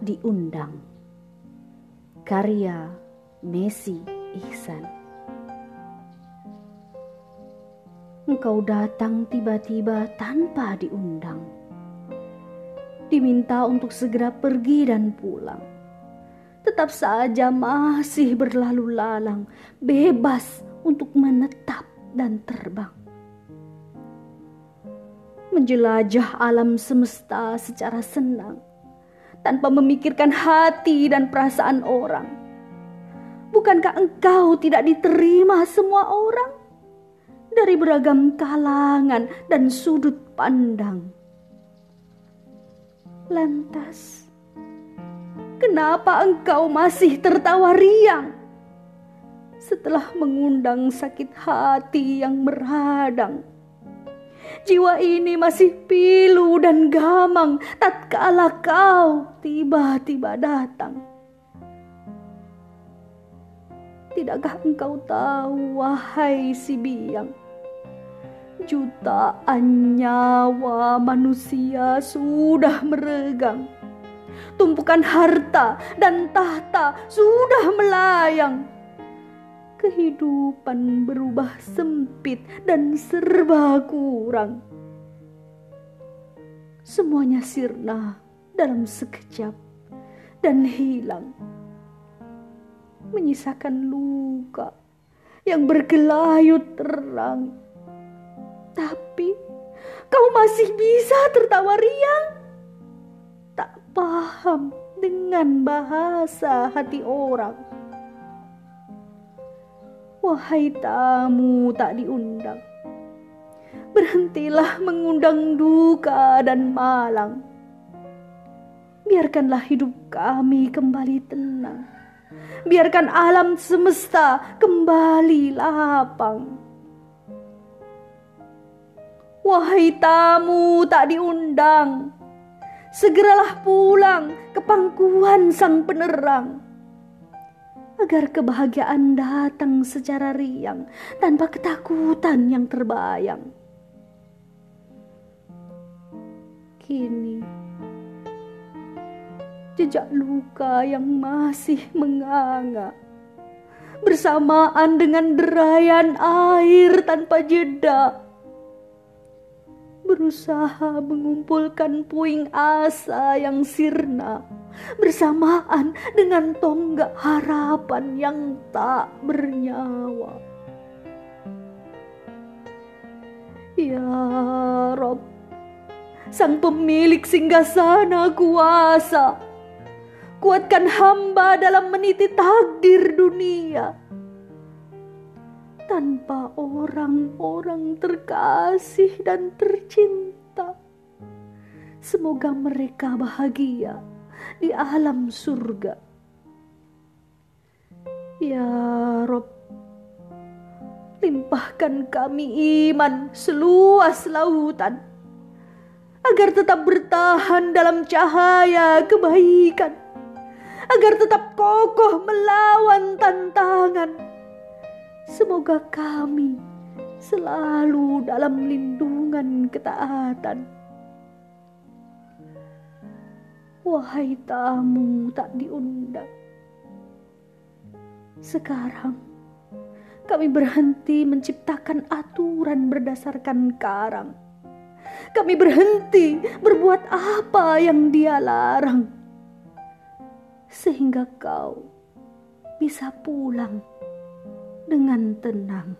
diundang. Karya Messi Ihsan. Engkau datang tiba-tiba tanpa diundang. Diminta untuk segera pergi dan pulang. Tetap saja masih berlalu lalang, bebas untuk menetap dan terbang menjelajah alam semesta secara senang tanpa memikirkan hati dan perasaan orang. Bukankah engkau tidak diterima semua orang dari beragam kalangan dan sudut pandang? Lantas, kenapa engkau masih tertawa riang setelah mengundang sakit hati yang meradang? Jiwa ini masih pilu dan gamang tatkala kau tiba-tiba datang. Tidakkah engkau tahu, wahai si biang, jutaan nyawa manusia sudah meregang. Tumpukan harta dan tahta sudah melayang kehidupan berubah sempit dan serba kurang. Semuanya sirna dalam sekejap dan hilang. Menyisakan luka yang bergelayut terang. Tapi kau masih bisa tertawa riang. Tak paham dengan bahasa hati orang Wahai tamu tak diundang, berhentilah mengundang duka dan malang. Biarkanlah hidup kami kembali tenang. Biarkan alam semesta kembali lapang. Wahai tamu tak diundang, segeralah pulang ke pangkuan sang penerang agar kebahagiaan datang secara riang tanpa ketakutan yang terbayang. Kini, jejak luka yang masih menganga bersamaan dengan derayan air tanpa jeda berusaha mengumpulkan puing asa yang sirna bersamaan dengan tonggak harapan yang tak bernyawa. Ya Rob, Sang pemilik singgasana kuasa, kuatkan hamba dalam meniti takdir dunia. Tanpa orang-orang terkasih dan tercinta, semoga mereka bahagia di alam surga. Ya Rob, limpahkan kami iman seluas lautan, agar tetap bertahan dalam cahaya kebaikan, agar tetap kokoh melawan tantangan. Semoga kami selalu dalam lindungan ketaatan Wahai tamu tak diundang. Sekarang kami berhenti menciptakan aturan berdasarkan karang. Kami berhenti berbuat apa yang dia larang. Sehingga kau bisa pulang dengan tenang.